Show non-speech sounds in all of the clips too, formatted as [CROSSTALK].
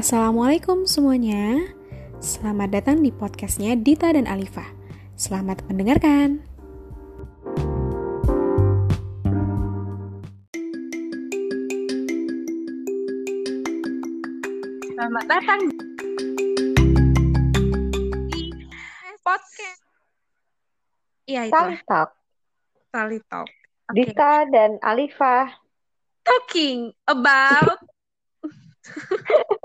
Assalamualaikum semuanya. Selamat datang di podcastnya Dita dan Alifa. Selamat mendengarkan. Selamat datang di podcast. Iya itu. Tali Talk. Tali Talk. Oke. Dita dan Alifa. Talking about. [LAUGHS]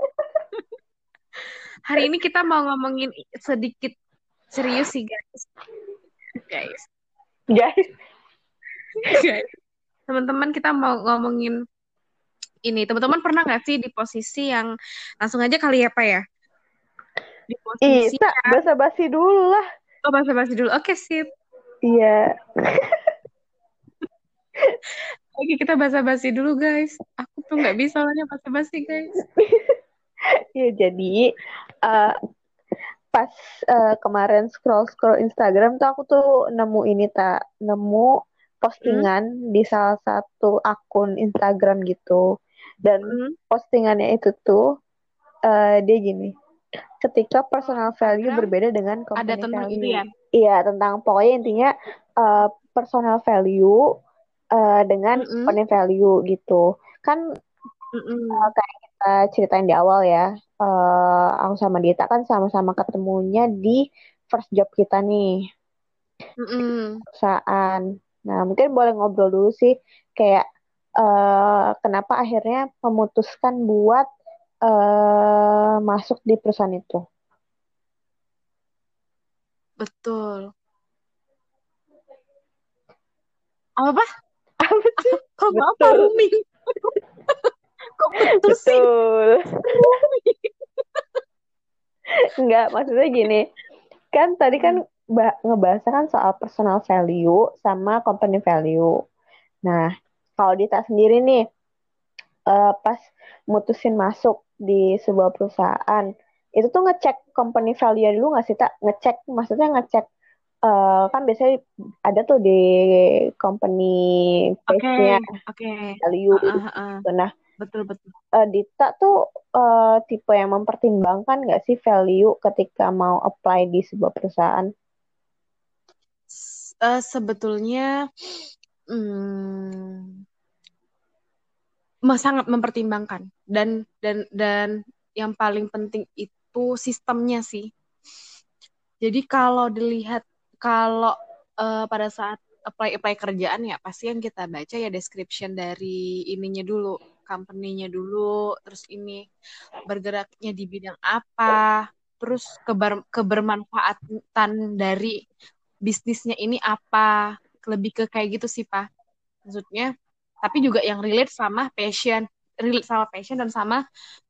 Hari ini kita mau ngomongin sedikit serius sih guys. Guys. Guys, Guys. Teman-teman kita mau ngomongin ini. Teman-teman pernah nggak sih di posisi yang langsung aja kali ya Pak ya? Di posisi Ita, basa-basi dulu lah. Oh, basa-basi dulu. Oke, sip. Iya. Oke, kita basa-basi dulu, guys. Aku tuh nggak bisa soalnya basa-basi, guys. Iya, jadi eh, pas eh, kemarin scroll-scroll Instagram tuh aku tuh nemu ini tak nemu postingan di salah satu akun Instagram gitu. Dan Hmm. postingannya itu tuh eh, dia gini. Ketika personal value berbeda dengan Ada company tentang itu value. ya? Iya, tentang pokoknya intinya eh, personal value eh, dengan Mm-mm. company value gitu. Kan Mm-mm. eh, kayak kita ceritain di awal ya, eh, aku sama Dita kan sama-sama ketemunya di first job kita nih, Mm-mm. perusahaan. Nah, mungkin boleh ngobrol dulu sih, kayak eh, kenapa akhirnya memutuskan buat eh, masuk di perusahaan itu. Betul. Apa? Apa sih? Kok apa rooming? [LAUGHS] Kok betul [LAUGHS] sih? Enggak, maksudnya gini. Kan tadi kan ba- ngebahasnya kan soal personal value sama company value. Nah, kalau Dita sendiri nih, eh, pas mutusin masuk di sebuah perusahaan, itu tuh ngecek company value dulu nggak sih, Tak? Ngecek, maksudnya ngecek, eh, kan biasanya ada tuh di company page-nya oke. value. Ah, ah, ah. gitu. Nah, Betul, betul. eh, Dita tuh eh, tipe yang mempertimbangkan nggak sih value ketika mau apply di sebuah perusahaan? S- eh, sebetulnya hmm, sangat mempertimbangkan dan dan dan yang paling penting itu sistemnya sih. Jadi kalau dilihat kalau eh, pada saat apply apply kerjaan ya pasti yang kita baca ya description dari ininya dulu, company-nya dulu, terus ini bergeraknya di bidang apa, terus keber kebermanfaatan dari bisnisnya ini apa, lebih ke kayak gitu sih Pak. Maksudnya, tapi juga yang relate sama passion, relate sama passion dan sama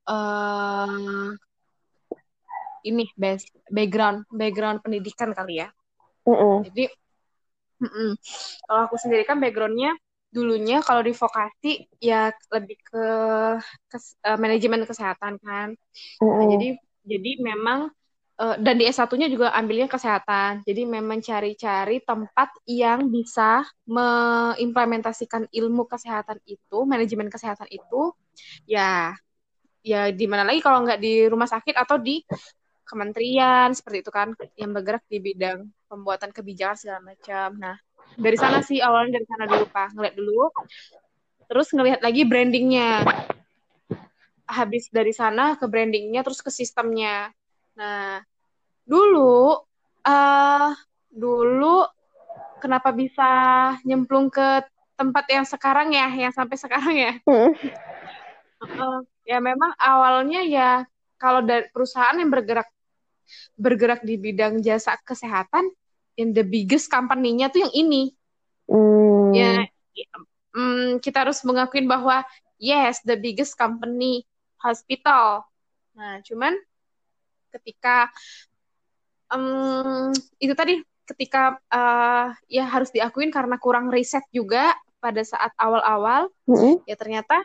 eh ini base background background pendidikan kali ya. Mm-mm. Jadi, mm-mm. kalau aku sendiri kan backgroundnya dulunya kalau di vokasi ya lebih ke, kes- eh, manajemen kesehatan kan. Nah, Mm-mm. jadi jadi memang eh, dan di S1-nya juga ambilnya kesehatan. Jadi memang cari-cari tempat yang bisa mengimplementasikan ilmu kesehatan itu, manajemen kesehatan itu ya ya di mana lagi kalau nggak di rumah sakit atau di kementerian seperti itu kan yang bergerak di bidang pembuatan kebijakan segala macam. Nah, dari sana sih awalnya dari sana dulu Pak, ngeliat dulu. Terus ngelihat lagi brandingnya. Habis dari sana ke brandingnya terus ke sistemnya. Nah, dulu eh dulu kenapa bisa nyemplung ke tempat yang sekarang ya, yang sampai sekarang ya? Heeh. ya memang awalnya ya kalau dari perusahaan yang bergerak bergerak di bidang jasa kesehatan, in the biggest company-nya tuh yang ini. Mm. Ya, mm, kita harus mengakuin bahwa yes, the biggest company hospital. Nah, cuman ketika em, itu tadi ketika eh, ya harus diakuin karena kurang riset juga pada saat awal-awal Mm-mm. ya ternyata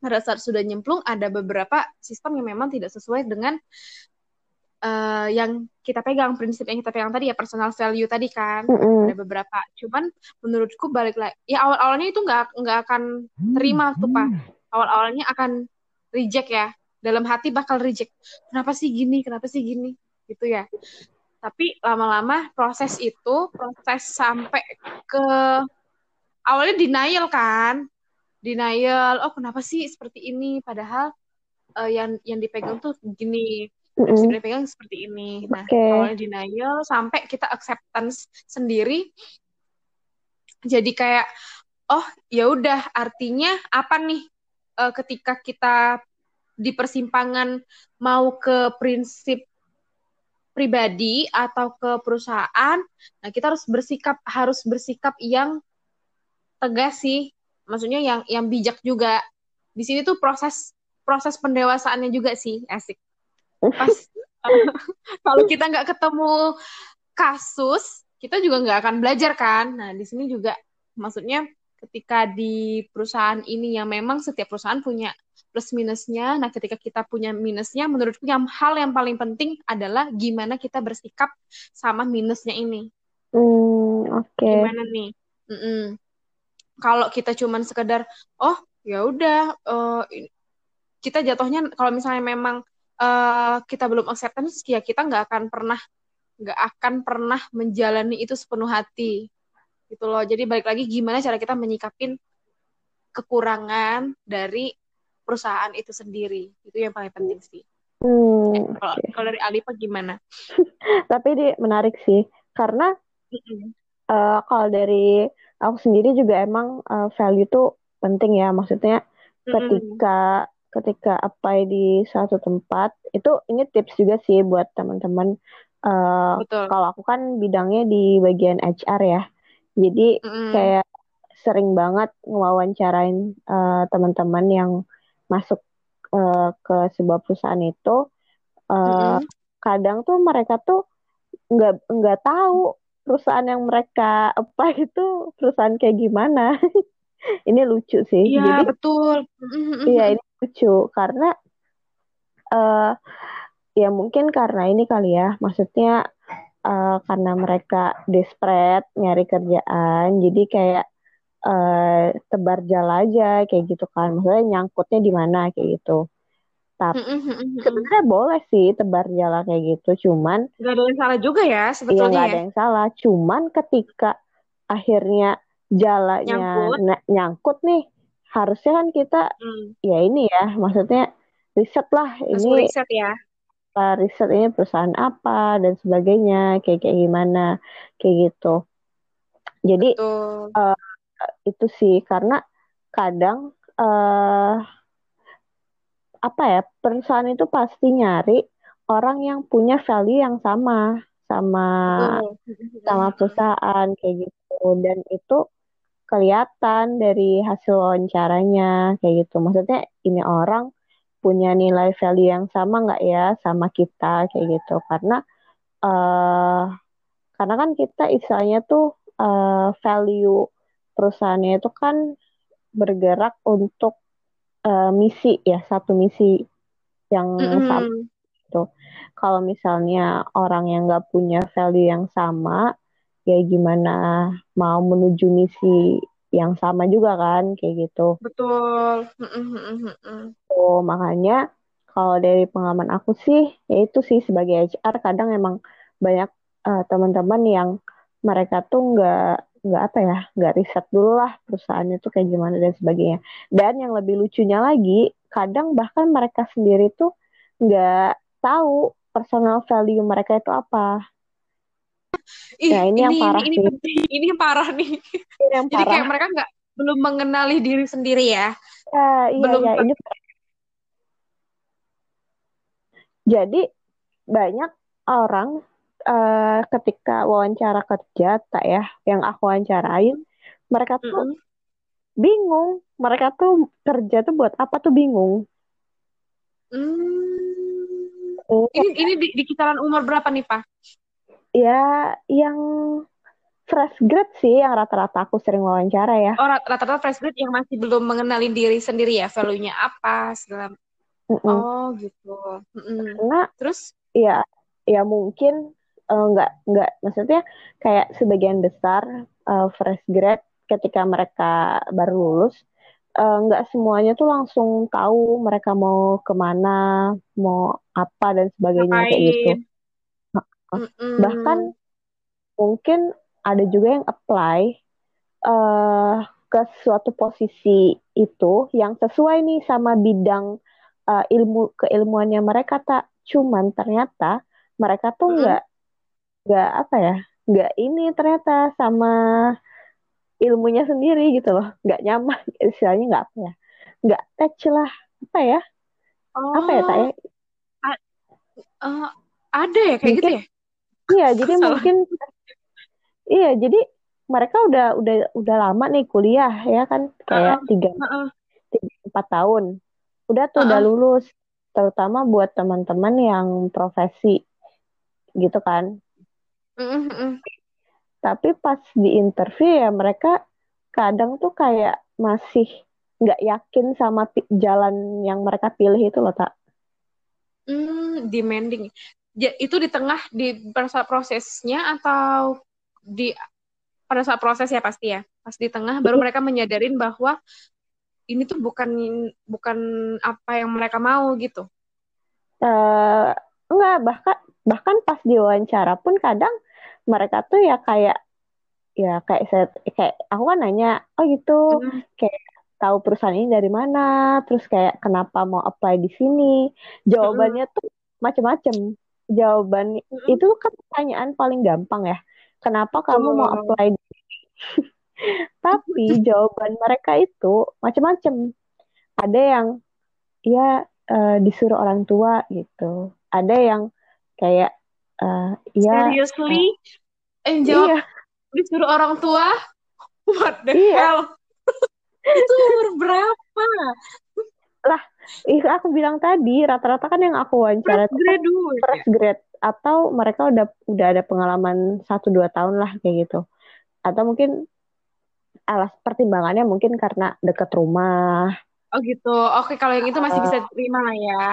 pada saat sudah nyemplung ada beberapa sistem yang memang tidak sesuai dengan eh, yang kita pegang prinsip yang kita pegang tadi ya personal value tadi kan. Mm-mm. ada beberapa. Cuman menurutku balik lagi ya awal awalnya itu nggak nggak akan terima tuh pak. Awal awalnya akan reject ya. Dalam hati bakal reject. Kenapa sih gini? Kenapa sih gini? Gitu ya. Tapi lama-lama proses itu proses sampai ke awalnya denial kan. Denial oh kenapa sih seperti ini? Padahal uh, yang yang dipegang tuh gini mm -hmm. dipegang seperti ini nah okay. awalnya denial sampai kita acceptance sendiri jadi kayak oh ya udah artinya apa nih uh, ketika kita di persimpangan mau ke prinsip pribadi atau ke perusahaan, nah kita harus bersikap harus bersikap yang tegas sih, maksudnya yang yang bijak juga. Di sini tuh proses proses pendewasaannya juga sih, asik. Pas [LAUGHS] kalau kita nggak ketemu kasus, kita juga nggak akan belajar kan. Nah di sini juga maksudnya ketika di perusahaan ini yang memang setiap perusahaan punya plus minusnya. Nah, ketika kita punya minusnya, menurutku yang hal yang paling penting adalah gimana kita bersikap sama minusnya ini. Hmm, oke. Okay. Gimana nih? Mm -mm. Kalau kita cuman sekedar, oh ya udah, uh, kita jatuhnya kalau misalnya memang uh, kita belum acceptance, ya kita nggak akan pernah nggak akan pernah menjalani itu sepenuh hati gitu loh jadi balik lagi gimana cara kita menyikapin kekurangan dari perusahaan itu sendiri itu yang paling penting sih hmm, kalau okay. kalau dari Alipa gimana [LAUGHS] tapi ini menarik sih karena mm-hmm. uh, kalau dari aku sendiri juga emang uh, value itu penting ya maksudnya mm-hmm. ketika ketika apa di suatu tempat itu ini tips juga sih buat teman-teman uh, kalau aku kan bidangnya di bagian HR ya jadi mm-hmm. kayak sering banget ngewawancarain uh, teman-teman yang masuk uh, ke sebuah perusahaan itu uh, mm-hmm. kadang tuh mereka tuh nggak nggak tahu perusahaan yang mereka apa itu perusahaan kayak gimana [LAUGHS] ini lucu sih iya betul. [LAUGHS] Iya ini lucu. Karena uh, ya mungkin karena ini kali ya maksudnya uh, karena mereka desperate nyari kerjaan jadi kayak uh, tebar jala aja kayak gitu kan. Maksudnya nyangkutnya di mana kayak gitu. Tapi sebenarnya boleh sih tebar jala kayak gitu cuman nggak ada yang salah juga ya sebetulnya iya nggak ada ya. yang salah. Cuman ketika akhirnya jalannya nyangkut, nyangkut nih. Harusnya kan kita hmm. ya ini ya maksudnya riset lah Mas ini riset ya. riset ini perusahaan apa dan sebagainya kayak kayak gimana kayak gitu. Jadi uh, itu sih karena kadang uh, apa ya perusahaan itu pasti nyari orang yang punya value yang sama sama sama perusahaan kayak gitu. Dan itu kelihatan dari hasil wawancaranya kayak gitu maksudnya ini orang punya nilai value yang sama nggak ya sama kita kayak gitu karena uh, karena kan kita istilahnya tuh uh, value perusahaannya itu kan bergerak untuk uh, misi ya satu misi yang mm-hmm. sama gitu. Kalau misalnya orang yang nggak punya value yang sama, ya gimana mau menuju misi yang sama juga kan kayak gitu. Betul. Oh makanya kalau dari pengalaman aku sih, ya itu sih sebagai HR kadang emang banyak uh, teman-teman yang mereka tuh nggak nggak apa ya nggak riset dulu lah perusahaannya tuh kayak gimana dan sebagainya dan yang lebih lucunya lagi kadang bahkan mereka sendiri tuh nggak tahu personal value mereka itu apa Ih, nah ini, ini yang parah ini, ini, Ini, ini yang parah nih. Ini yang jadi kayak mereka nggak belum mengenali diri sendiri ya. Uh, iya, belum iya, ini jadi banyak orang uh, ketika wawancara kerja tak ya yang aku wawancarain mereka tuh mm -hmm. bingung. Mereka tuh kerja tuh buat apa tuh bingung? Oh. ini ini di, di kisaran umur berapa nih pak ya yang fresh grad sih yang rata-rata aku sering wawancara ya oh rata-rata fresh grad yang masih belum mengenali diri sendiri ya value-nya apa segala mm -mm. oh gitu mm -mm. karena terus ya ya mungkin uh, nggak nggak maksudnya kayak sebagian besar uh, fresh grad ketika mereka baru lulus eh, nggak uh, semuanya tuh langsung tahu mereka mau ke mana, mau apa dan sebagainya Ngapain? kayak gitu. Mm-mm. Bahkan mungkin ada juga yang apply uh, ke suatu posisi itu yang sesuai nih sama bidang uh, ilmu keilmuannya mereka tak cuman ternyata mereka tuh nggak mm-hmm. nggak apa ya nggak ini ternyata sama ilmunya sendiri gitu loh nggak nyaman [LAUGHS] istilahnya nggak apa ya nggak touch lah apa ya oh. apa ya tak ya uh, ada ya kayak gitu mungkin, gitu ya iya [LAUGHS] jadi Salah. mungkin iya jadi mereka udah udah udah lama nih kuliah ya kan? Kayak tiga tiga empat tahun. Udah tuh uh -uh. udah lulus terutama buat teman-teman yang profesi gitu kan? Tapi pas di interview ya mereka kadang tuh kayak masih nggak yakin sama jalan yang mereka pilih itu loh tak hmm, demanding itu di tengah di prosesnya atau di pada saat proses ya pasti ya. Pas di tengah baru mereka menyadarin bahwa ini tuh bukan bukan apa yang mereka mau gitu. Uh, enggak bahkan bahkan pas diwawancara pun kadang mereka tuh ya kayak ya kayak saya kayak aku kan nanya oh gitu mm. kayak tahu perusahaan ini dari mana? Terus kayak kenapa mau apply di sini? Jawabannya mm. tuh macam-macam jawaban mm. itu kan pertanyaan paling gampang ya. Kenapa kamu mau apply [LAUGHS] tapi [LAUGHS] jawaban mereka itu macam-macam ada yang ya uh, disuruh orang tua gitu. Ada yang kayak uh, ya seriously? uh, eh, jawab iya. disuruh orang tua? What the iya. hell? [LAUGHS] Itu umur berapa? Lah itu aku bilang tadi rata-rata kan yang aku wawancara fresh grade fresh grade atau mereka udah udah ada pengalaman satu dua tahun lah kayak gitu. Atau mungkin alas pertimbangannya mungkin karena dekat rumah. Oh gitu. Oke kalau yang itu masih uh, bisa terima lah ya.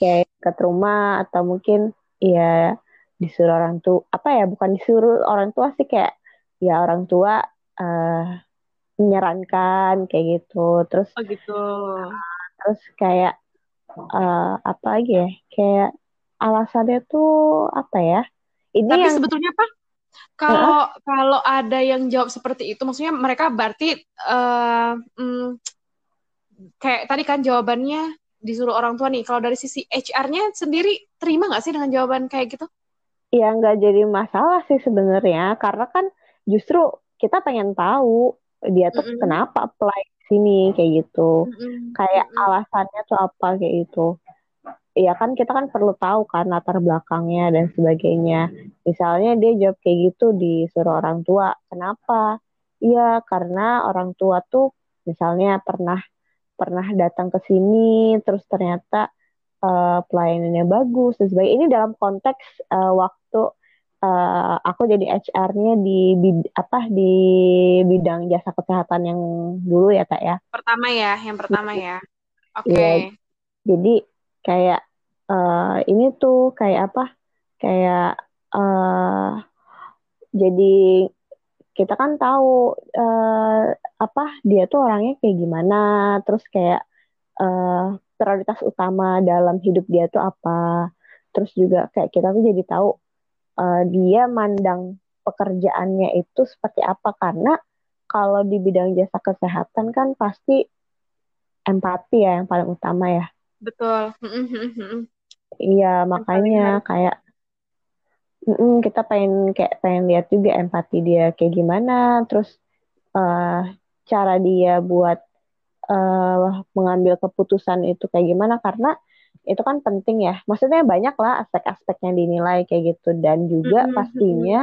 Kayak dekat rumah atau mungkin ya disuruh orang tua apa ya bukan disuruh orang tua sih kayak ya orang tua uh, menyarankan kayak gitu. Terus oh gitu. uh, terus kayak uh, apa lagi ya kayak alasannya tuh apa ya? Ini Tapi yang... sebetulnya apa? Kalau uh kalau ada yang jawab seperti itu, maksudnya mereka berarti uh, mm, kayak tadi kan jawabannya disuruh orang tua nih. Kalau dari sisi HR-nya sendiri terima nggak sih dengan jawaban kayak gitu? Ya nggak jadi masalah sih sebenarnya, karena kan justru kita pengen tahu dia tuh mm -hmm. kenapa apply sini kayak gitu, mm -hmm. kayak mm -hmm. alasannya tuh apa kayak gitu ya kan kita kan perlu tahu kan latar belakangnya dan sebagainya. Misalnya dia jawab kayak gitu disuruh orang tua, kenapa? Iya karena orang tua tuh misalnya pernah pernah datang ke sini, terus ternyata uh, pelayanannya bagus dan sebagainya. Ini dalam konteks uh, waktu uh, aku jadi HR-nya di bid, apa di bidang jasa kesehatan yang dulu ya kak ya. Pertama ya, yang pertama ya. Oke. Okay. Ya, jadi kayak uh, ini tuh kayak apa? Kayak uh, jadi kita kan tahu uh, apa dia tuh orangnya kayak gimana, terus kayak uh, prioritas utama dalam hidup dia tuh apa. Terus juga kayak kita tuh jadi tahu uh, dia mandang pekerjaannya itu seperti apa. Karena kalau di bidang jasa kesehatan kan pasti empati ya yang paling utama ya. Betul. Iya, makanya kayak mm, kita pengen kayak pengen lihat juga empati dia kayak gimana, terus uh, cara dia buat uh, mengambil keputusan itu kayak gimana. Karena itu kan penting ya. Maksudnya banyak lah aspek-aspek yang dinilai kayak gitu dan juga mm -hmm. pastinya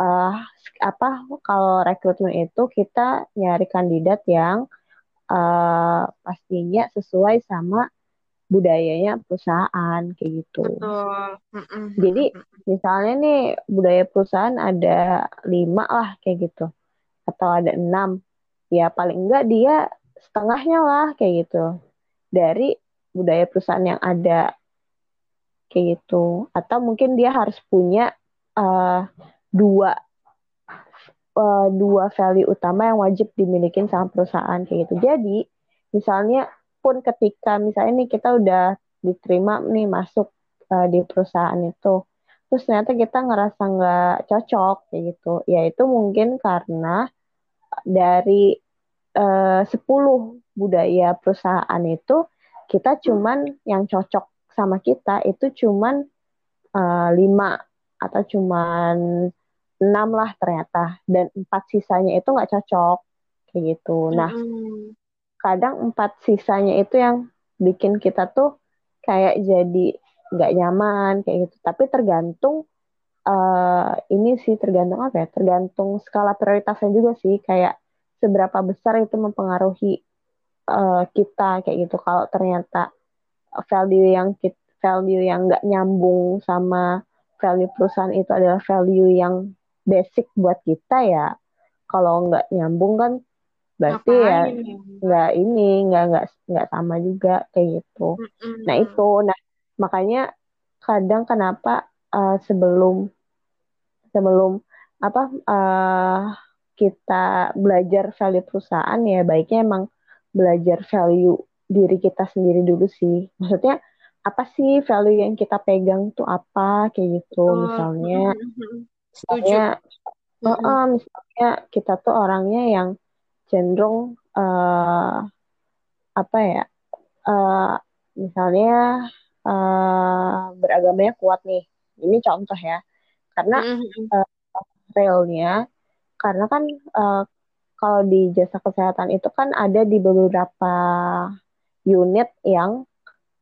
uh, apa kalau rekrutmen itu kita nyari kandidat yang uh, pastinya sesuai sama budayanya perusahaan kayak gitu. Betul. Jadi misalnya nih budaya perusahaan ada lima lah kayak gitu, atau ada enam, ya paling enggak dia setengahnya lah kayak gitu dari budaya perusahaan yang ada kayak gitu. Atau mungkin dia harus punya uh, dua uh, dua value utama yang wajib dimiliki sama perusahaan kayak gitu. Jadi misalnya pun ketika misalnya nih kita udah diterima nih masuk uh, di perusahaan itu terus ternyata kita ngerasa nggak cocok kayak gitu ya itu mungkin karena dari uh, 10 budaya perusahaan itu kita cuman yang cocok sama kita itu cuman uh, lima atau cuman enam lah ternyata dan empat sisanya itu nggak cocok kayak gitu. Nah, mm-hmm. kadang empat sisanya itu yang bikin kita tuh kayak jadi nggak nyaman kayak gitu. Tapi tergantung uh, ini sih tergantung apa ya? Tergantung skala prioritasnya juga sih kayak seberapa besar itu mempengaruhi uh, kita kayak gitu. Kalau ternyata value yang kita, value yang nggak nyambung sama value perusahaan itu adalah value yang basic buat kita ya kalau nggak nyambung kan berarti ya nggak ini nggak nggak nggak sama juga kayak gitu mm-hmm. nah itu nah makanya kadang kenapa uh, sebelum sebelum apa uh, kita belajar value perusahaan ya baiknya emang belajar value diri kita sendiri dulu sih. Maksudnya apa sih value yang kita pegang tuh apa kayak gitu. Oh, misalnya misalnya mm-hmm. uh, misalnya kita tuh orangnya yang cenderung uh, apa ya uh, misalnya uh, beragamanya kuat nih. Ini contoh ya. Karena mm-hmm. uh, realnya karena kan uh, kalau di jasa kesehatan itu kan ada di beberapa unit yang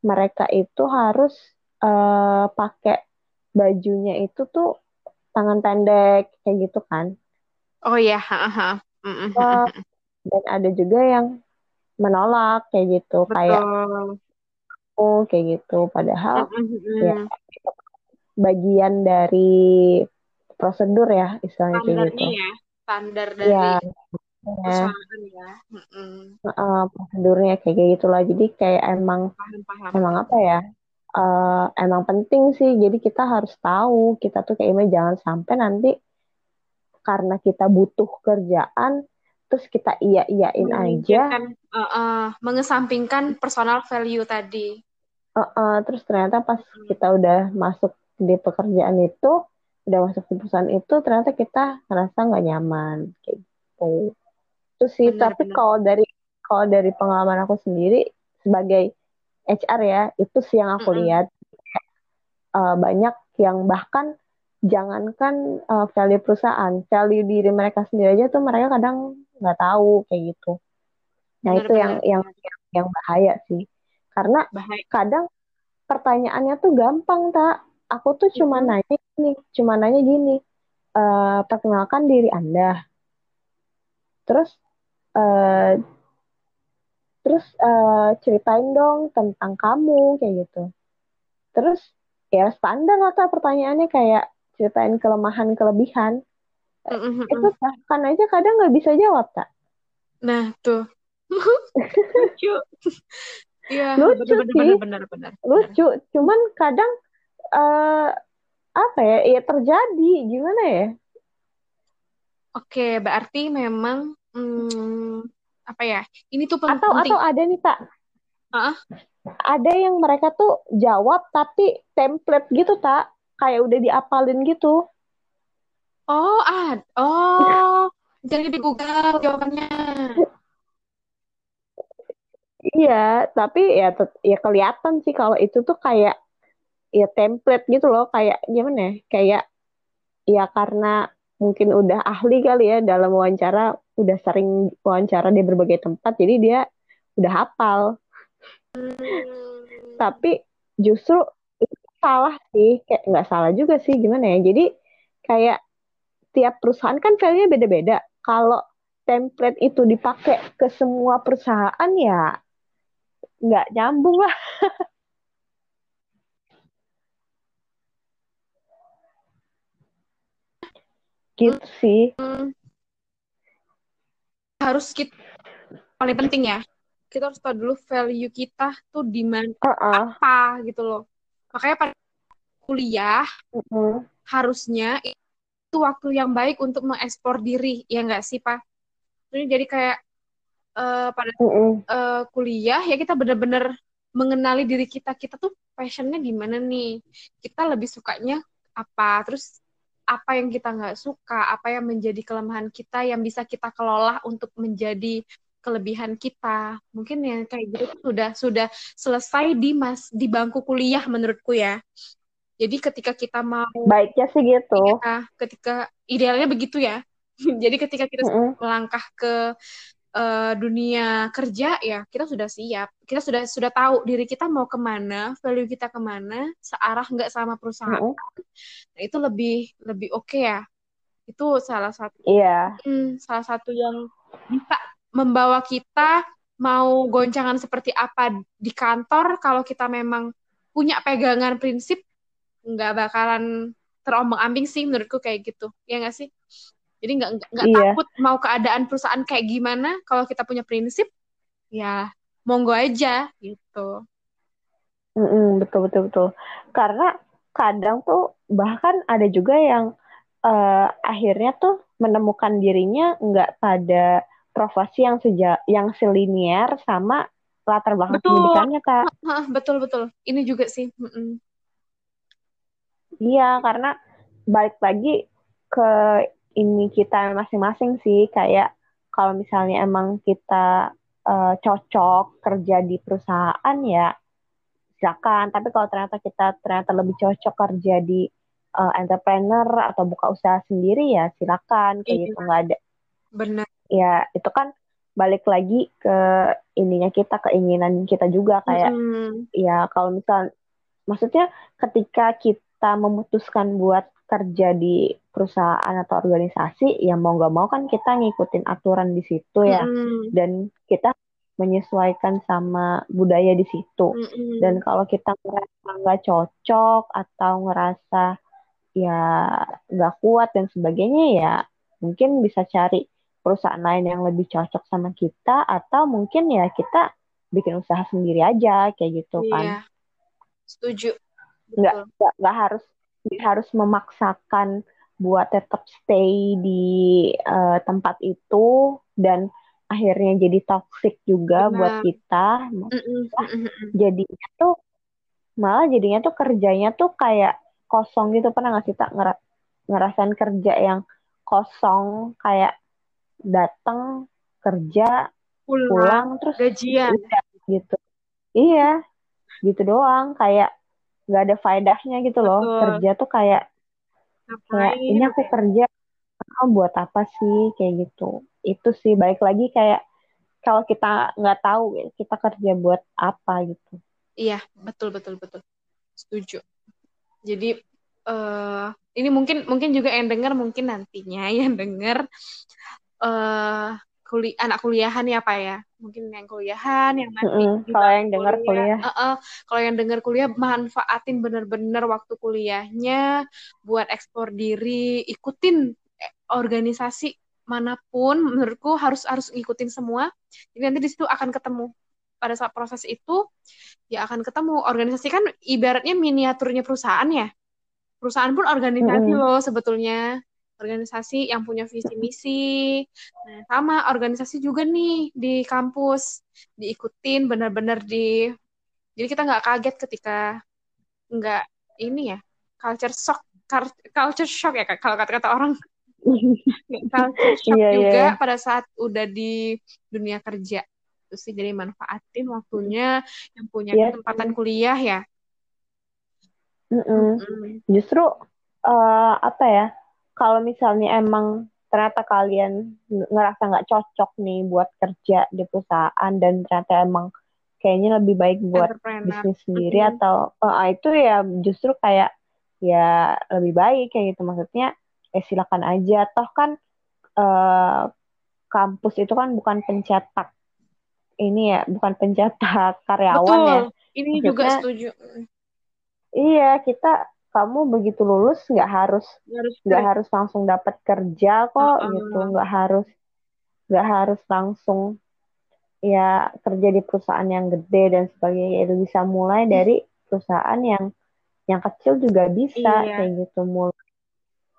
mereka itu harus uh, pakai bajunya itu tuh tangan pendek kayak gitu kan. Oh ya yeah. uh, dan ada juga yang menolak kayak gitu. Betul. kayak oh kayak gitu. Padahal ya bagian dari prosedur ya istilahnya kayak gitu. ya standar dari ya, perusahaan ya mm-hmm. uh, prosedurnya kayak gitulah jadi kayak emang paham, paham. emang apa ya uh, emang penting sih jadi kita harus tahu kita tuh kayak jangan sampai nanti karena kita butuh kerjaan terus kita iya iyain aja uh, uh, mengesampingkan personal value tadi uh, uh, terus ternyata pas hmm. kita udah masuk di pekerjaan itu udah masuk di perusahaan itu ternyata kita ngerasa nggak nyaman kayak gitu itu sih benar, tapi kalau dari kalau dari pengalaman aku sendiri sebagai HR ya itu sih yang aku mm -hmm. lihat. Uh, banyak yang bahkan jangankan uh, value perusahaan value diri mereka sendiri aja tuh mereka kadang nggak tahu kayak gitu. Nah benar, itu yang yang yang bahaya sih. Karena bahaya. kadang pertanyaannya tuh gampang tak aku tuh cuma hmm. nanya nih cuma nanya gini uh, perkenalkan diri anda. Terus uh, terus uh, ceritain dong tentang kamu kayak gitu terus ya standar lah pertanyaannya kayak ceritain kelemahan kelebihan Mm-hmm. Itu bahkan aja kadang nggak bisa jawab tak? Nah tuh [LAUGHS] lucu. Iya lucu bener, sih. Bener, bener, bener, lucu. Cuman kadang uh, apa ya? Ya terjadi gimana ya? Oke, berarti memang hmm, apa ya? Ini tuh penting. Atau atau ada nih tak? Uh-uh. Ada yang mereka tuh jawab tapi template gitu tak? Kayak udah diapalin gitu. Oh, ah, oh, [LAUGHS] jadi di Google jawabannya. Iya, tapi ya ya kelihatan sih kalau itu tuh kayak ya template gitu loh, kayak gimana ya? Kayak ya karena mungkin udah ahli kali ya dalam wawancara, udah sering wawancara di berbagai tempat, jadi dia udah hafal. Hmm. Tapi justru salah sih, kayak nggak salah juga sih, gimana ya? Jadi kayak tiap perusahaan kan value-nya beda-beda. Kalau template itu dipakai ke semua perusahaan ya nggak nyambung lah. [LAUGHS] gitu sih. Harus kita paling penting ya. Kita harus tahu dulu value kita tuh di mana uh -uh. apa gitu loh. Makanya pada kuliah uh -uh. harusnya itu waktu yang baik untuk mengekspor diri ya nggak sih pak jadi kayak uh, pada uh, kuliah ya kita benar-benar mengenali diri kita kita tuh passionnya gimana nih kita lebih sukanya apa terus apa yang kita nggak suka apa yang menjadi kelemahan kita yang bisa kita kelola untuk menjadi kelebihan kita. Mungkin yang kayak gitu sudah sudah selesai di mas di bangku kuliah menurutku ya. Jadi ketika kita mau baiknya sih gitu. Ya, ketika idealnya begitu ya. [LAUGHS] Jadi ketika kita mm -hmm. melangkah ke uh, dunia kerja ya kita sudah siap. Kita sudah sudah tahu diri kita mau ke mana value kita ke mana searah nggak sama perusahaan. Mm -hmm. nah, itu lebih lebih oke okay ya. Itu salah satu iya. yeah. hmm, salah satu yang bisa membawa kita mau goncangan seperti apa di kantor. Kalau kita memang punya pegangan prinsip nggak bakalan terombang ambing sih menurutku kayak gitu. Ya nggak sih jadi nggak nggak iya. takut mau keadaan perusahaan kayak gimana kalau kita punya prinsip ya monggo aja gitu. Mm -mm, betul betul betul. Karena kadang tuh bahkan ada juga yang uh, akhirnya tuh menemukan dirinya nggak pada profesi yang sejak yang selinier sama latar belakang betul. pendidikannya kak. Betul betul. Ini juga sih. Mm -mm. Iya karena balik lagi ke ini kita masing-masing sih kayak kalau misalnya emang kita uh, cocok kerja di perusahaan ya silakan tapi kalau ternyata kita ternyata lebih cocok kerja di uh, entrepreneur atau buka usaha sendiri ya silakan kayak iya. gitu nggak ada benar ya itu kan balik lagi ke ininya kita keinginan kita juga kayak mm. ya kalau misal maksudnya ketika kita memutuskan buat kerja di perusahaan atau organisasi ya mau nggak mau kan kita ngikutin aturan di situ ya. Mm. dan kita menyesuaikan sama budaya di situ. Mm dan kalau kita ngerasa nggak cocok atau ngerasa ya nggak kuat dan sebagainya ya mungkin bisa cari perusahaan lain yang lebih cocok sama kita atau mungkin ya kita bikin usaha sendiri aja kayak gitu kan. Iya. setuju nggak nggak harus harus memaksakan buat tetap stay di uh, tempat itu dan akhirnya jadi toxic juga Benar. buat kita. Jadinya tuh malah jadinya tuh kerjanya tuh kayak kosong gitu. Pernah nggak sih tak nger ngerasain kerja yang kosong? Kayak datang kerja pulang, pulang terus gajian. gitu. Iya gitu doang. Kayak nggak ada faedahnya gitu loh. Betul. kerja tuh kayak kayak ini aku kerja oh, buat apa sih? Kayak gitu. Itu sih baik lagi kayak kalau kita nggak tahu kita kerja buat apa gitu. Iya betul betul betul. Setuju. Jadi uh, ini mungkin mungkin juga yang dengar mungkin nantinya [LAUGHS] yang dengar uh, kuli anak kuliahan ya pak ya mungkin yang kuliahan yang nanti mm -hmm. kalau yang dengar kuliah, kuliah. Uh -uh, kalau yang dengar kuliah manfaatin bener-bener waktu kuliahnya buat ekspor diri ikutin eh, organisasi mana pun menurutku harus harus ngikutin semua jadi nanti di situ akan ketemu pada saat proses itu ya akan ketemu organisasi kan ibaratnya miniaturnya perusahaan ya perusahaan pun organisasi mm -hmm. loh sebetulnya organisasi yang punya visi misi. Nah, sama organisasi juga nih di kampus diikutin benar-benar di jadi kita nggak kaget ketika nggak ini ya culture shock culture shock ya kalau kata-kata orang culture shock yeah, juga yeah. pada saat udah di dunia kerja itu sih jadi manfaatin waktunya yang punya yeah. kesempatan kuliah ya mm -mm. Mm -mm. justru uh, apa ya kalau misalnya emang ternyata kalian ngerasa nggak cocok nih buat kerja di perusahaan dan ternyata emang kayaknya lebih baik buat bisnis sendiri mm -hmm. atau uh, itu ya justru kayak ya lebih baik kayak gitu. Maksudnya eh silakan aja. Toh kan uh, kampus itu kan bukan pencetak ini ya bukan pencetak [LAUGHS] karyawan Betul. ya ini maksudnya, juga setuju. iya kita kamu begitu lulus nggak harus nggak harus, langsung dapat kerja kok uh -uh. gitu nggak harus nggak harus langsung ya kerja di perusahaan yang gede dan sebagainya. Itu bisa mulai dari perusahaan yang yang kecil juga bisa iya. kayak gitu mulai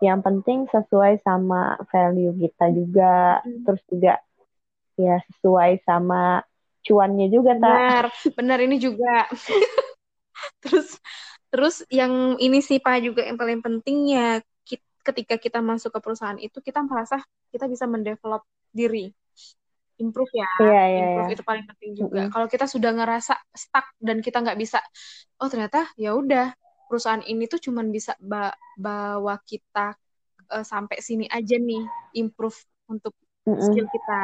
yang penting sesuai sama value kita juga. Hmm. terus juga ya sesuai sama cuannya juga tak benar benar ini juga. [LAUGHS] Terus terus yang ini sih pak juga yang paling penting ya ketika kita masuk ke perusahaan itu kita merasa kita bisa mendevelop diri improve ya yeah, yeah, improve yeah. itu paling penting juga mm -hmm. kalau kita sudah ngerasa stuck dan kita nggak bisa oh ternyata ya udah perusahaan ini tuh cuman bisa ba bawa kita uh, sampai sini aja nih improve untuk mm -hmm. skill kita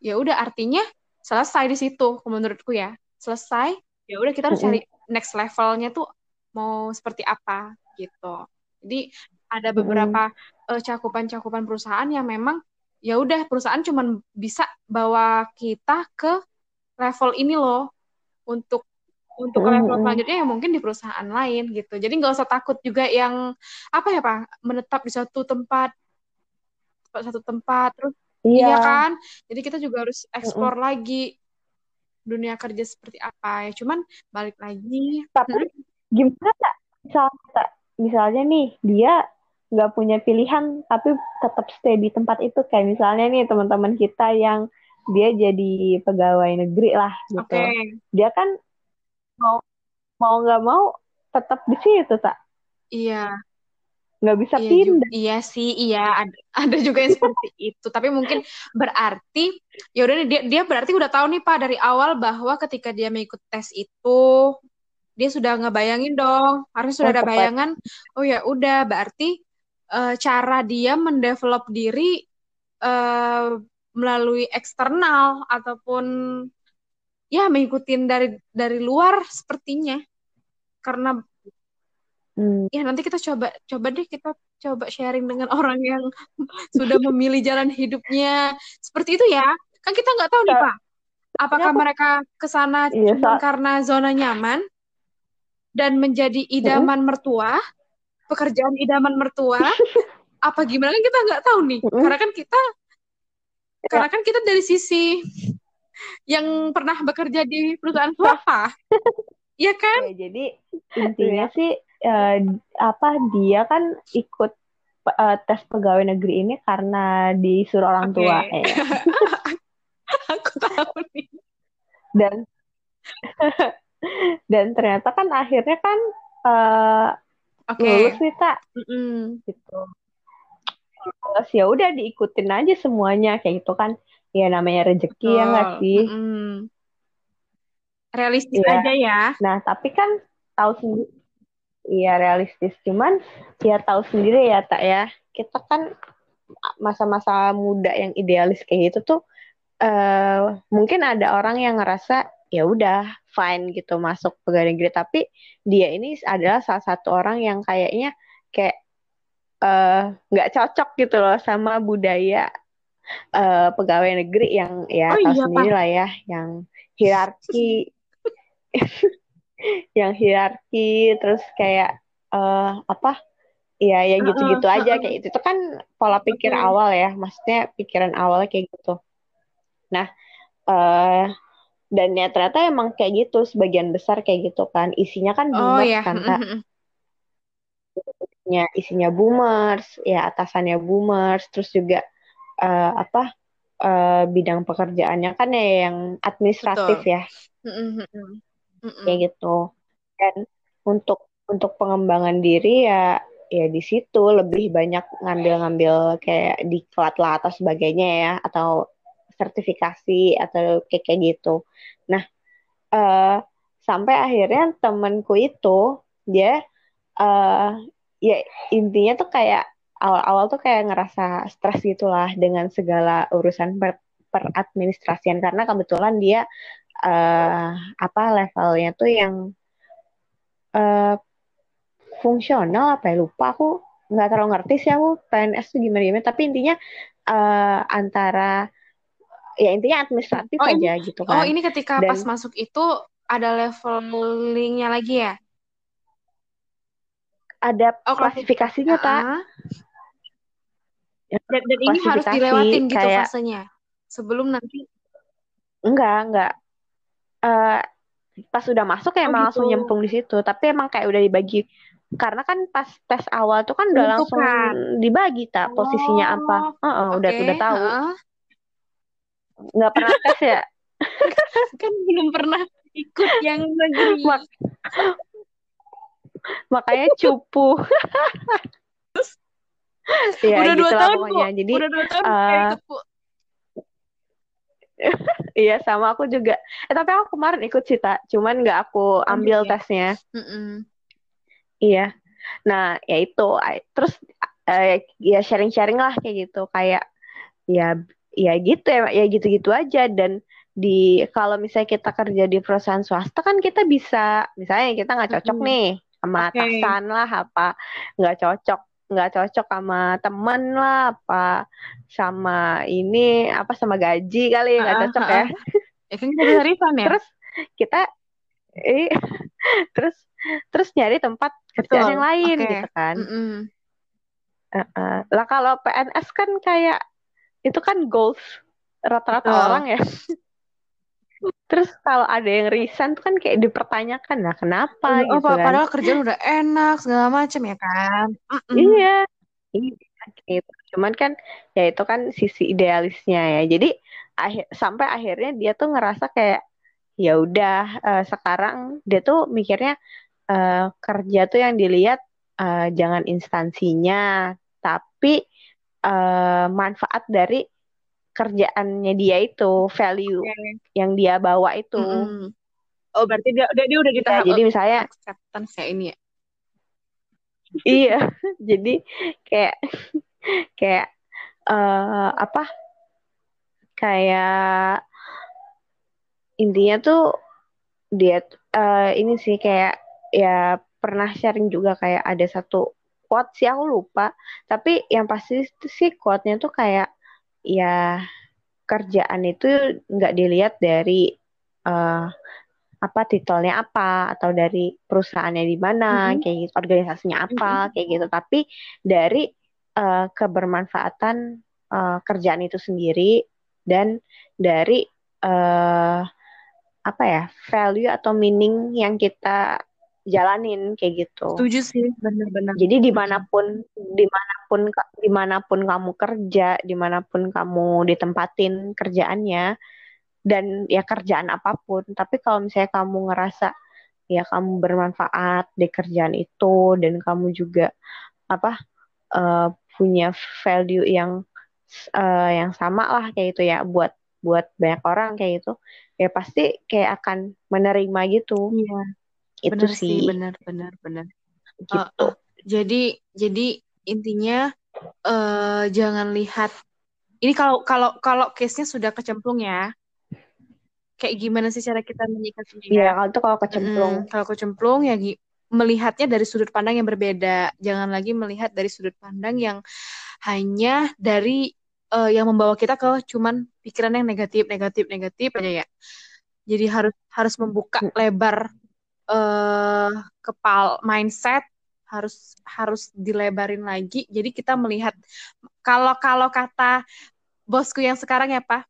ya udah artinya selesai di situ menurutku ya selesai ya udah kita harus mm -hmm. cari next levelnya tuh mau seperti apa gitu jadi ada beberapa uh, cakupan-cakupan perusahaan yang memang ya udah perusahaan cuma bisa bawa kita ke level ini loh untuk untuk mm-hmm. level selanjutnya yang mungkin di perusahaan lain gitu. Jadi nggak usah takut juga yang apa ya pak menetap di satu tempat satu tempat terus iya, iya kan. Jadi kita juga harus eksplor mm-hmm. lagi dunia kerja seperti apa ya. Cuman balik lagi. Tapi hmm? Gimana misalnya misalnya nih dia nggak punya pilihan tapi tetap stay di tempat itu. Kayak misalnya nih teman-teman kita yang dia jadi pegawai negeri lah gitu. Okay. dia kan mau mau nggak mau tetap di situ tak iya. Nggak bisa iya pindah. juga, iya sih iya. Ada, ada juga yang seperti [LAUGHS] itu. Tapi mungkin berarti ya udah dia dia berarti udah tahu nih pak dari awal bahwa ketika dia mengikut tes itu dia sudah ngebayangin dong. Harusnya sudah oh, ada bayangan. Oh ya udah. Berarti uh, cara dia mendevelop diri uh, melalui eksternal ataupun ya mengikuti dari dari luar sepertinya. Karena hmm. ya nanti kita coba coba deh kita coba sharing dengan [LAUGHS] orang yang sudah memilih jalan hidupnya. Seperti itu ya. Kan kita nggak tahu nih pak. Apakah ya, mereka ke sana iya, karena zona nyaman dan menjadi idaman hmm. mertua pekerjaan idaman mertua [LAUGHS] apa gimana kan kita nggak tahu nih mm-hmm. karena kan kita ya. karena kan kita dari sisi yang pernah bekerja di perusahaan swasta ya kan ya, jadi intinya sih uh, apa dia kan ikut uh, tes pegawai negeri ini karena disuruh orang okay. tua ya. [LAUGHS] aku tahu nih dan dan ternyata kan akhirnya kan uh, okay. lulus nih tak mm gitu. Terus ya udah diikutin aja semuanya kayak gitu kan. Ya namanya rezeki ya nggak sih? Mm realistis ya. aja ya. Nah tapi kan tahu sendiri Iya realistis. Cuman ya tahu sendiri ya tak ya. Kita kan masa-masa muda yang idealis kayak gitu tuh uh, mungkin ada orang yang ngerasa ya udah fine gitu masuk pegawai negeri. Tapi dia ini adalah salah satu orang yang kayaknya kayak eh, nggak uh, cocok gitu loh sama budaya uh, pegawai negeri yang ya oh, tahu iya, sendiri lah ya yang hierarki. [LAUGHS] Yang hierarki terus kayak uh, apa? Ya ya gitu-gitu uh, uh, aja kayak itu itu kan pola pikir okay. awal ya maksudnya pikiran awal kayak gitu. Nah uh, dan ya ternyata emang kayak gitu sebagian besar kayak gitu kan. Isinya kan boomers oh, yeah. kan tak isinya isinya boomers ya atasannya boomers terus juga uh, apa uh, bidang pekerjaannya kan ya yang administratif Betul. ya. Kayak gitu. Dan untuk untuk pengembangan diri ya ya di situ lebih banyak ngambil-ngambil kayak diklat lah atau sebagainya ya atau sertifikasi atau kayak kayak gitu. Nah, uh, sampai akhirnya temanku itu dia uh, ya intinya tuh kayak awal-awal tuh kayak ngerasa stres gitulah dengan segala urusan per peradministrasian. Karena kebetulan dia uh, apa levelnya tuh yang uh, fungsional apa ya lupa aku. Nggak terlalu ngerti sih aku PNS tuh gimana gimana tapi intinya uh, antara ya intinya administratif oh, aja ini, gitu kan. Oh ini ketika Dan, pas masuk itu ada levelingnya lagi ya? Ada oh, klasifikasinya? Uh Dan, dan ini harus dilewatin gitu kayak, fasenya sebelum nanti? Enggak enggak. Uh, pas sudah masuk ya oh, emang gitu. langsung nyemplung di situ. Tapi emang kayak udah dibagi karena kan pas tes awal tuh kan udah langsung dibagi tak posisinya apa. Uh -uh, okay. udah udah tahu. Uh nggak pernah tes ya? [LAUGHS] Kan belum pernah ikut yang negeri. Mak- makanya cupu. Ya udah dua gitulah tahun bu. Jadi udah dua tahun eh, ikut bu. [LAUGHS] Iya sama aku juga. Eh tapi aku kemarin ikut sih tak cuman nggak aku ambil Ambil ya? tesnya. Mm-mm. iya. Nah ya itu. Terus eh, ya sharing-sharing lah kayak gitu. Kayak ya ya gitu ya ya gitu-gitu aja dan di kalau misalnya kita kerja di perusahaan swasta kan kita bisa misalnya kita nggak cocok Mm-mm. nih sama Oke. atasan lah apa nggak cocok nggak cocok sama temen lah apa sama ini apa sama gaji kali nggak cocok ya ya kan kita ya terus kita eh, terus terus nyari tempat kerjaan Betul. yang lain Oke. gitu kan Mm-mm. Heeh. Lah kalau PNS kan kayak itu kan goals rata-rata Betul. orang ya. [LAUGHS] Terus kalau ada yang resign tuh kan kayak dipertanyakan lah kenapa Oh, gitu kan. padahal kerjaan udah enak segala macam ya kan Mm-mm. Iya. Iya gitu. Cuman kan ya itu kan sisi idealisnya ya. Jadi akhir sampai akhirnya dia tuh ngerasa kayak ya udah eh, sekarang dia tuh mikirnya eh, kerja tuh yang dilihat eh, jangan instansinya tapi eh, manfaat dari kerjaannya dia itu value Oke. yang dia bawa itu. Mm-mm. oh berarti dia dia, dia udah di Ya, tahap jadi misalnya acceptance ya ini ya iya, [LAUGHS] jadi kayak kayak eh, apa? Kayak intinya tuh dia eh, ini sih kayak ya pernah sharing juga kayak ada satu quote sih aku lupa, tapi yang pasti sih quote-nya tuh kayak ya kerjaan itu nggak dilihat dari eh, apa titelnya apa atau dari perusahaannya di mana Mm-mm. kayak gitu organisasinya apa kayak gitu. Tapi dari eh, kebermanfaatan eh, kerjaan itu sendiri dan dari eh, apa ya value atau meaning yang kita jalanin kayak gitu. Setuju sih bener-bener. Jadi di mana pun di mana pun di mana pun kamu kerja di mana pun kamu ditempatin kerjaannya dan ya kerjaan apa pun tapi kalau misalnya kamu ngerasa ya kamu bermanfaat di kerjaan itu dan kamu juga apa eh, punya value yang eh, yang sama lah kayak gitu ya buat buat banyak orang kayak gitu ya pasti kayak akan menerima gitu. Iya itu bener sih sih. bener bener bener gitu. Uh, uh, jadi jadi intinya eh jangan lihat ini kalau kalau kalau case-nya sudah kecemplung ya. Kayak gimana sih cara kita menyikapinya ya? kalau itu kalau kecemplung. Mm-mm. kalau kecemplung ya melihatnya dari sudut pandang yang berbeda. Jangan lagi melihat dari sudut pandang yang hanya dari eh, yang membawa kita ke cuman pikiran yang negatif negatif negatif aja ya. Jadi harus harus membuka lebar eh kepal mindset harus harus dilebarin lagi. Jadi kita melihat kalau kalau kata bosku yang sekarang ya pak?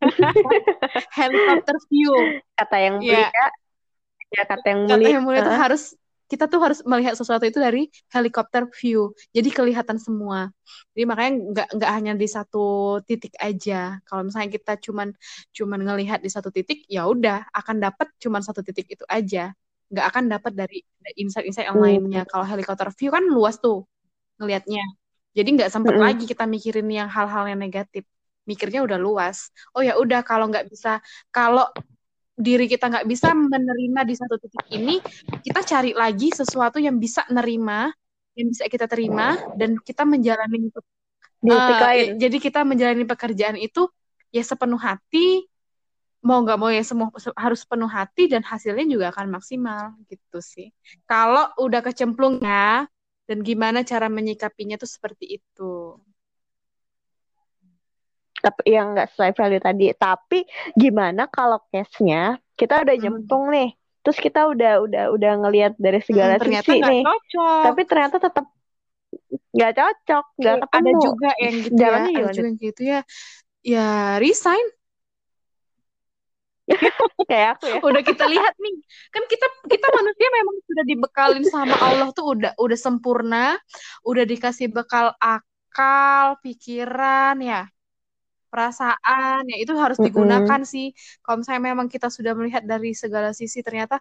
[LAUGHS] Helikopter view. Kata yang Iya. mulia. Ya kata yang kata mulia. yang mulia Heeh. harus kita tuh harus melihat sesuatu itu dari helikopter view. Jadi kelihatan semua. Jadi makanya nggak nggak hanya di satu titik aja. Kalau misalnya kita cuman cuman ngelihat di satu titik ya udah akan dapat cuman satu titik itu aja. Nggak akan dapat dari insight-insight yang Hmm. lainnya. Kalau helikopter view kan luas tuh ngelihatnya. Jadi nggak sempet Mm-mm. lagi kita mikirin yang hal-hal yang negatif. Mikirnya udah luas. Oh ya udah kalau nggak bisa kalau diri kita nggak bisa menerima di satu titik ini kita cari lagi sesuatu yang bisa nerima yang bisa kita terima dan kita menjalani lain. ya, jadi kita menjalani pekerjaan itu ya sepenuh hati mau nggak mau ya semua se- harus penuh hati dan hasilnya juga akan maksimal gitu sih. Kalau udah kecemplung ya dan gimana cara menyikapinya tuh seperti itu tapi yang nggak sesuai value tadi. Tapi gimana kalau case-nya kita udah Hmm. nyemplung nih. Terus kita udah udah udah ngelihat dari segala Hmm, sisi nih. cocok. Tapi ternyata tetap nggak cocok nggak ketemu. ada juga yang gitu ya ada juga yang gitu ya. Ya resign. [LAUGHS] Kayak aku ya. Udah kita lihat nih. Kan kita kita manusia memang sudah dibekalin sama Allah tuh udah udah sempurna. Udah dikasih bekal akal pikiran ya perasaan ya itu harus digunakan mm -hmm. sih. Kalau misalnya memang kita sudah melihat dari segala sisi ternyata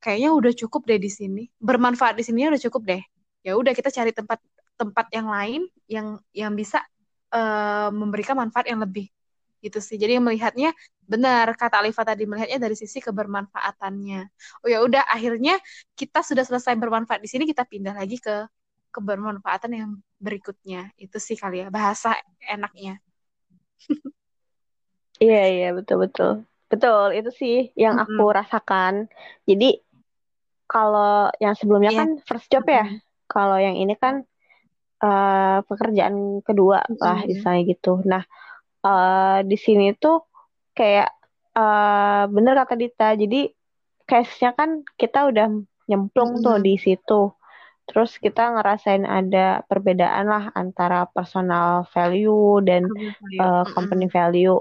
kayaknya udah cukup deh di sini. Bermanfaat di sini udah cukup deh. Ya udah kita cari tempat tempat yang lain yang yang bisa uh, memberikan manfaat yang lebih. Gitu sih. Jadi melihatnya benar kata Alifa tadi melihatnya dari sisi kebermanfaatannya. Oh ya udah akhirnya kita sudah selesai bermanfaat di sini kita pindah lagi ke kebermanfaatan yang berikutnya. Itu sih kali ya bahasa enaknya iya iya betul betul betul itu sih yang mm -hmm. aku rasakan jadi kalau yang sebelumnya yeah. kan first job ya mm -hmm. kalau yang ini kan uh, pekerjaan kedua mm -hmm. lah istilahnya gitu nah uh, di sini tuh kayak uh, bener kata Dita jadi case-nya kan kita udah nyemplung mm -hmm. tuh di situ terus kita ngerasain ada perbedaan lah antara personal value dan uh, company value.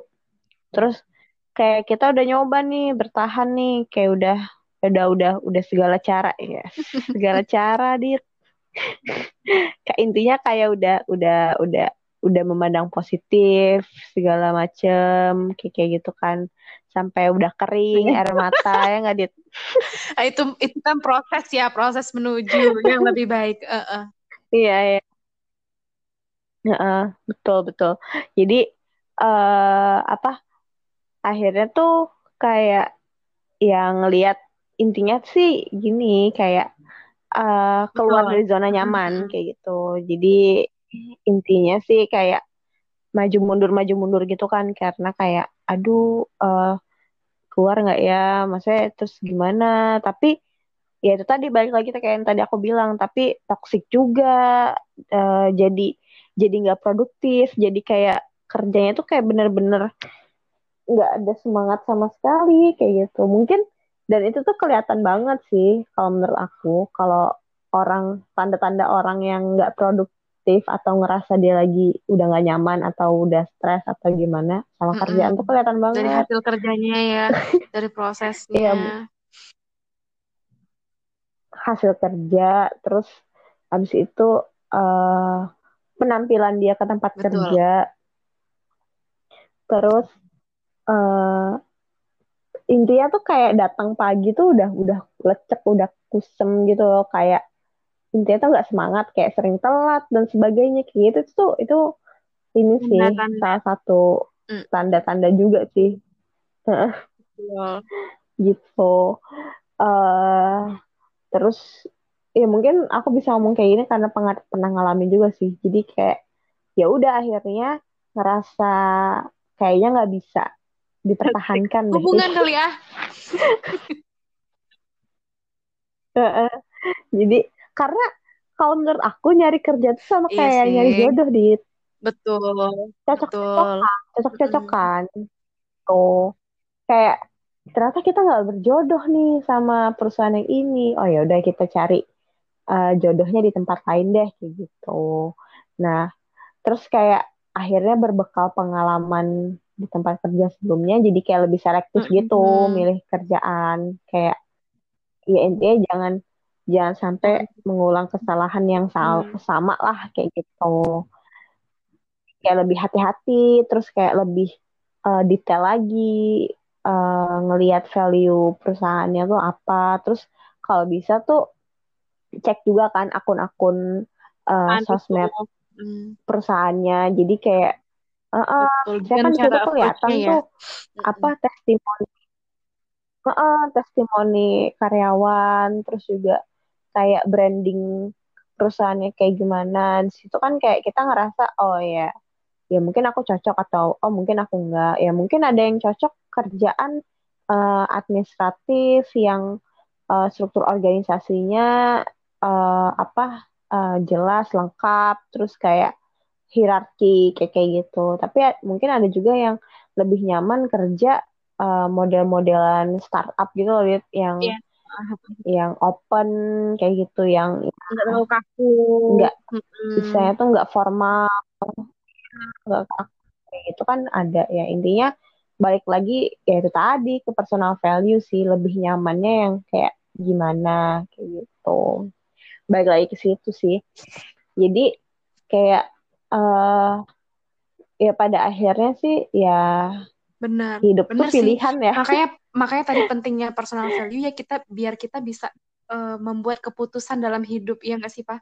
Terus kayak kita udah nyoba nih bertahan nih kayak udah udah udah udah segala cara ya [LAUGHS] segala cara dit. [LAUGHS] Kayak intinya kayak udah udah udah udah memandang positif segala macem kayak kayak gitu kan sampai udah kering air mata [LAUGHS] ya nggak dit? Ah, itu itu kan proses ya proses menuju yang lebih baik uh -uh. iya iya. Uh, betul betul. Jadi uh, apa akhirnya tuh kayak yang lihat intinya sih gini kayak uh, keluar dari zona nyaman kayak gitu. Jadi intinya sih kayak maju mundur maju mundur gitu kan karena kayak aduh uh, keluar nggak ya? Maksudnya terus gimana? Tapi ya itu tadi balik lagi kayak yang tadi aku bilang tapi toksik juga uh, jadi jadi nggak produktif jadi kayak kerjanya tuh kayak bener-bener nggak ada semangat sama sekali kayak gitu. Mungkin dan itu tuh kelihatan banget sih kalau menurut aku kalau orang tanda-tanda orang yang nggak produktif atau ngerasa dia lagi udah gak nyaman atau udah stres atau gimana sama mm-hmm. kerjaan tuh kelihatan banget. Dari hasil kerjanya ya [LAUGHS] dari prosesnya. Iya, hasil kerja terus habis itu uh, penampilan dia ke tempat Betul. kerja. Terus uh, intinya tuh kayak datang pagi tuh udah udah lecek udah kusem gitu loh. Kayak intinya tuh nggak semangat kayak sering telat dan sebagainya. Kayak gitu tuh itu ini sih tanda-tanda. salah satu mm. tanda-tanda juga sih. Yeah. gitu. Uh, terus ya mungkin aku bisa ngomong kayak gini karena pernah pernah ngalamin juga sih. Jadi kayak ya udah akhirnya ngerasa kayaknya nggak bisa dipertahankan hubungan kali ya. [LAUGHS] Jadi karena kalau menurut aku nyari kerja tuh sama iya kayak nyari jodoh di betul cocok cocokan cocok cocokan hmm. tuh kayak ternyata kita nggak berjodoh nih sama perusahaan yang ini. Oh ya udah kita cari uh, jodohnya di tempat lain deh kayak gitu. Nah terus kayak akhirnya berbekal pengalaman di tempat kerja sebelumnya jadi kayak lebih selektif gitu mm -hmm. milih kerjaan. Kayak ya intinya jangan jangan sampai mengulang kesalahan yang hmm. sama lah kayak gitu kayak lebih hati-hati terus kayak lebih uh, detail lagi uh, ngelihat value perusahaannya tuh apa terus kalau bisa tuh cek juga kan akun-akun uh, sosmed hmm. perusahaannya jadi kayak uh, uh, saya kan itu kelihatan ya. tuh apa testimoni uh, uh, testimoni karyawan terus juga kayak branding perusahaannya kayak gimana. Situ kan kayak kita ngerasa oh ya ya mungkin aku cocok atau oh mungkin aku enggak. Ya mungkin ada yang cocok kerjaan uh, administratif yang uh, struktur organisasinya uh, apa uh, jelas lengkap terus kayak hierarki kayak kayak gitu. Tapi ya, mungkin ada juga yang lebih nyaman kerja uh, model-modelan startup gitu loh yang yeah yang open kayak gitu yang nggak terlalu kaku. Nggak misalnya tuh nggak formal. Nggak kaku. Kayak gitu kan ada. Ya intinya balik lagi ya itu tadi ke personal value sih. Lebih nyamannya yang kayak gimana kayak gitu. Balik lagi ke situ sih. Jadi kayak uh, ya pada akhirnya sih ya benar. hidup benar tuh pilihan sih. ya. Makanya makanya tadi pentingnya personal value ya kita biar kita bisa uh, membuat keputusan dalam hidup ya nggak sih pak?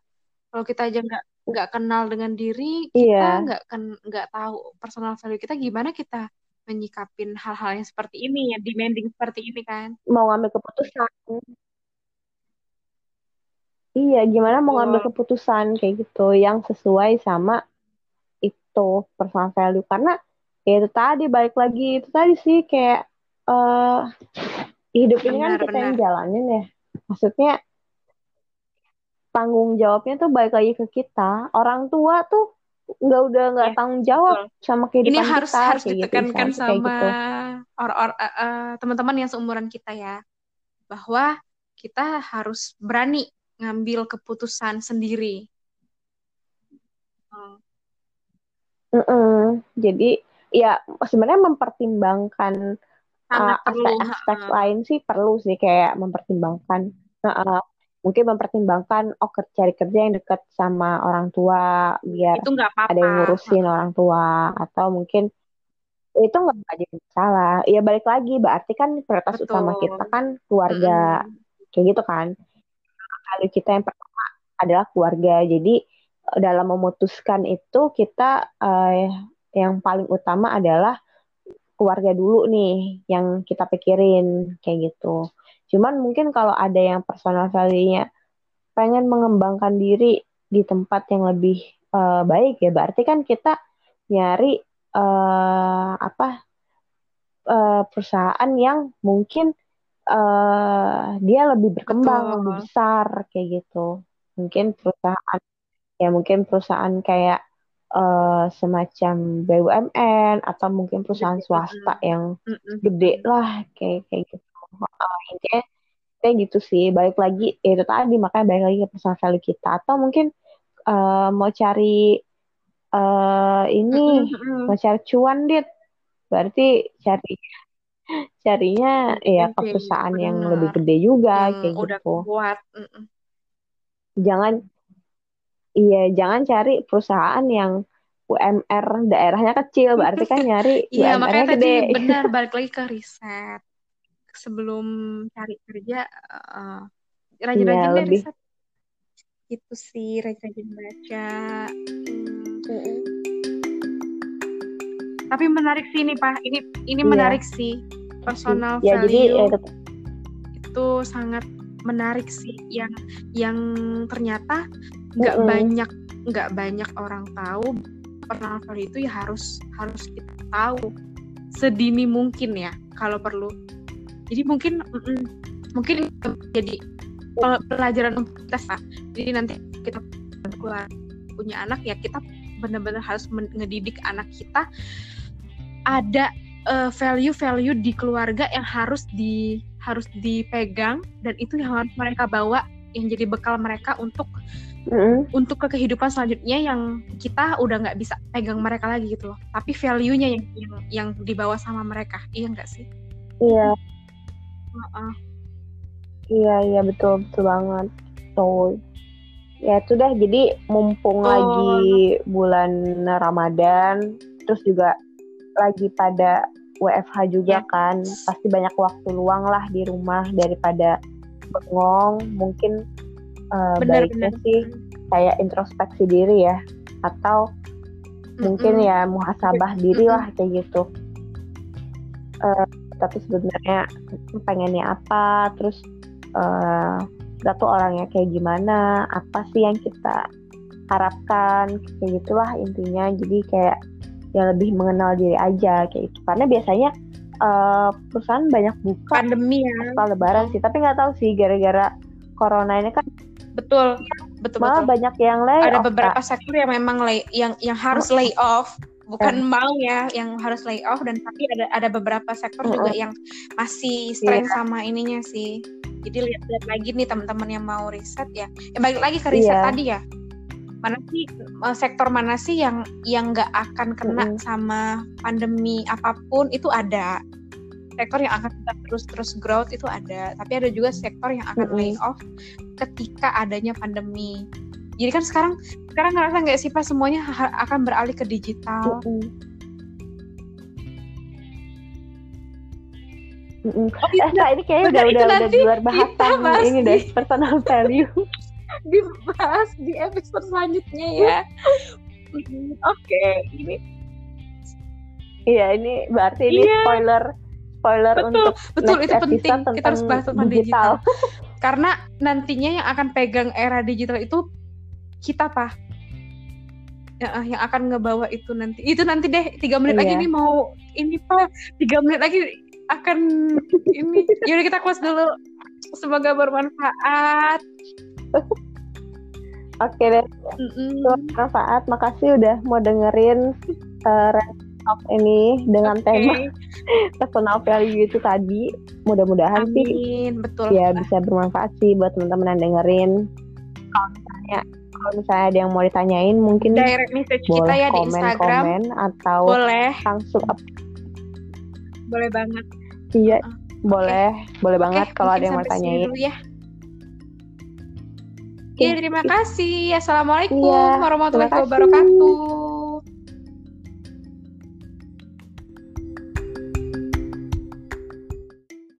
Kalau kita aja nggak nggak kenal dengan diri kita Iya. nggak kan nggak tahu personal value kita gimana kita menyikapin hal-hal yang seperti ini ya demanding seperti ini kan? Mau ngambil keputusan. Iya gimana mau ngambil keputusan kayak gitu yang sesuai sama itu personal value. Karena ya itu tadi balik lagi itu tadi sih kayak eh hidup ini kan Benar, kita yang jalanin ya. Maksudnya tanggung jawabnya tuh balik lagi ke kita. Orang tua tuh nggak udah nggak Ya, tanggung jawab sama ini kehidupan harus kita harus gitu ditekankan sama gitu. or-or eh, eh, teman-teman yang seumuran kita ya bahwa kita harus berani ngambil keputusan sendiri. Hmm. Mm-mm. Jadi ya sebenarnya mempertimbangkan sangat uh, perlu aspek-aspek lain sih perlu sih kayak mempertimbangkan. Uh, mungkin mempertimbangkan oh ker- cari kerja yang dekat sama orang tua biar itu nggak ada yang ngurusin orang tua atau mungkin itu nggak jadi masalah. Ya balik lagi berarti kan prioritas utama betul. kita kan keluarga. Mm-mm. kayak gitu kan. Kalau kita yang pertama adalah keluarga. Jadi eh, dalam memutuskan itu kita eh, yang paling utama adalah keluarga dulu nih yang kita pikirin kayak gitu. Cuman mungkin kalau ada yang personal value-nya pengen mengembangkan diri di tempat yang lebih eh, baik ya berarti kan kita nyari eh, apa eh, perusahaan yang mungkin eh, dia lebih berkembang, betul lebih besar kayak gitu. Mungkin perusahaan ya mungkin perusahaan kayak eh, semacam BUMN atau mungkin perusahaan Gede. swasta Mm-mm. yang gede lah kayak kayak gitu. Eh, intinya kayak gitu sih. Balik lagi ya itu tadi makanya balik lagi ke personal value kita atau mungkin eh, mau cari eh ini mau cari cuan dit berarti cari carinya ya ke perusahaan yang lebih gede juga yang kayak udah gitu kuat Mm-mm. jangan iya jangan cari perusahaan yang UMR daerahnya kecil berarti kan [LAUGHS] nyari Iya, makanya tadi gede [LAUGHS] benar balik lagi ke riset. Sebelum cari kerja, iya rajin-rajin deh lebih riset. Itu sih, rajin-rajin baca. Hmm. Tapi menarik sih ini, Pak. Ini ini iya menarik sih. Personal ya jadi ya, value itu- itu sangat menarik sih. Yang yang ternyata nggak Mm-mm. banyak nggak banyak orang tahu personal value itu ya harus harus kita tahu sedini mungkin ya kalau perlu. Jadi mungkin mm-mm, mungkin jadi pel- pelajaran kita Pak. Jadi nanti kita keluar punya anak ya kita benar-benar harus ngedidik anak kita ada eh, value-value di keluarga yang harus di harus dipegang dan itu yang harus mereka bawa yang jadi bekal mereka untuk Mm-mm. untuk ke kehidupan selanjutnya yang kita udah nggak bisa pegang mereka lagi gitu loh. Tapi value-nya yang yang, yang dibawa sama mereka. Iya nggak sih? Iya. Heeh. iya iya betul betul banget. Tuh ya itu dah jadi mumpung Betul. lagi bulan Ramadan terus juga lagi pada WFH juga Yes. kan. Pasti banyak waktu luang lah di rumah daripada bengong. Mungkin eh, benar baiknya benar sih kayak introspeksi diri ya. Atau mungkin Mm-mm. ya muhasabah diri Mm-mm. lah kayak gitu. Eh, tapi sebenarnya pengennya apa? Terus kita tuh orangnya kayak gimana? Apa sih yang kita harapkan? Kayak gitulah intinya. Jadi kayak ya lebih mengenal diri aja kayak gitu. Karena biasanya eh, perusahaan banyak buka pandemi ya. setelah lebaran sih. Tapi nggak tahu sih gara-gara corona ini kan betul. Betul malah betul. banyak yang lay ada off, beberapa Kak. sektor yang memang lay yang yang harus lay off. Bukan mau ya yang harus lay off. Dan tapi ada ada beberapa sektor juga Mm-mm. yang masih strain sama ininya sih. Jadi lihat-lihat lagi nih teman-teman yang mau riset ya. Ya balik lagi ke riset Iya. tadi ya mana sih eh, sektor mana sih yang yang nggak akan kena Mm-mm. sama pandemi apa pun itu ada sektor yang akan tetap terus-terus growth itu ada tapi ada juga sektor yang akan Mm-mm. lay off ketika adanya pandemi Jadi kan sekarang sekarang ngerasa nggak sih pas semuanya akan beralih ke digital. Mm-mm. Mm-mm. Oh, Eh, Kak, ini kayaknya udah udah udah di luar kita bahasan bahas ini deh personal value. Dibahas di episode selanjutnya ya. [LAUGHS] Oke, ini Iya, ini berarti ini Iya. spoiler spoiler betul, untuk betul next itu penting. Kita harus bahas tentang digital. digital. [LAUGHS] Karena nantinya yang akan pegang era digital itu kita pak. Ya, ah, yang akan ngebawa itu nanti. Itu nanti deh tiga menit lagi Iya. ini mau ini pak. Tiga menit lagi akan ini. [LAUGHS] Yaudah kita close dulu. Semoga bermanfaat. [LAUGHS] Oke deh, Mm-mm. bermanfaat. Makasih udah mau dengerin uh, Red Talk ini dengan Oke. tema [LAUGHS] personal value itu tadi. Mudah-mudahan sih betul. ya bisa bermanfaat sih buat teman-teman yang dengerin. Kalau misalnya kalau misalnya ada yang mau ditanyain mungkin Direct message kita boleh ya di komen Instagram. komen atau Boleh, langsung up boleh banget. iya Uh, boleh boleh banget Oke, kalau ada yang mau tanyain dulu ya. Oke. Iya, terima kasih. Assalamualaikum Iya, warahmatullahi wabarakatuh.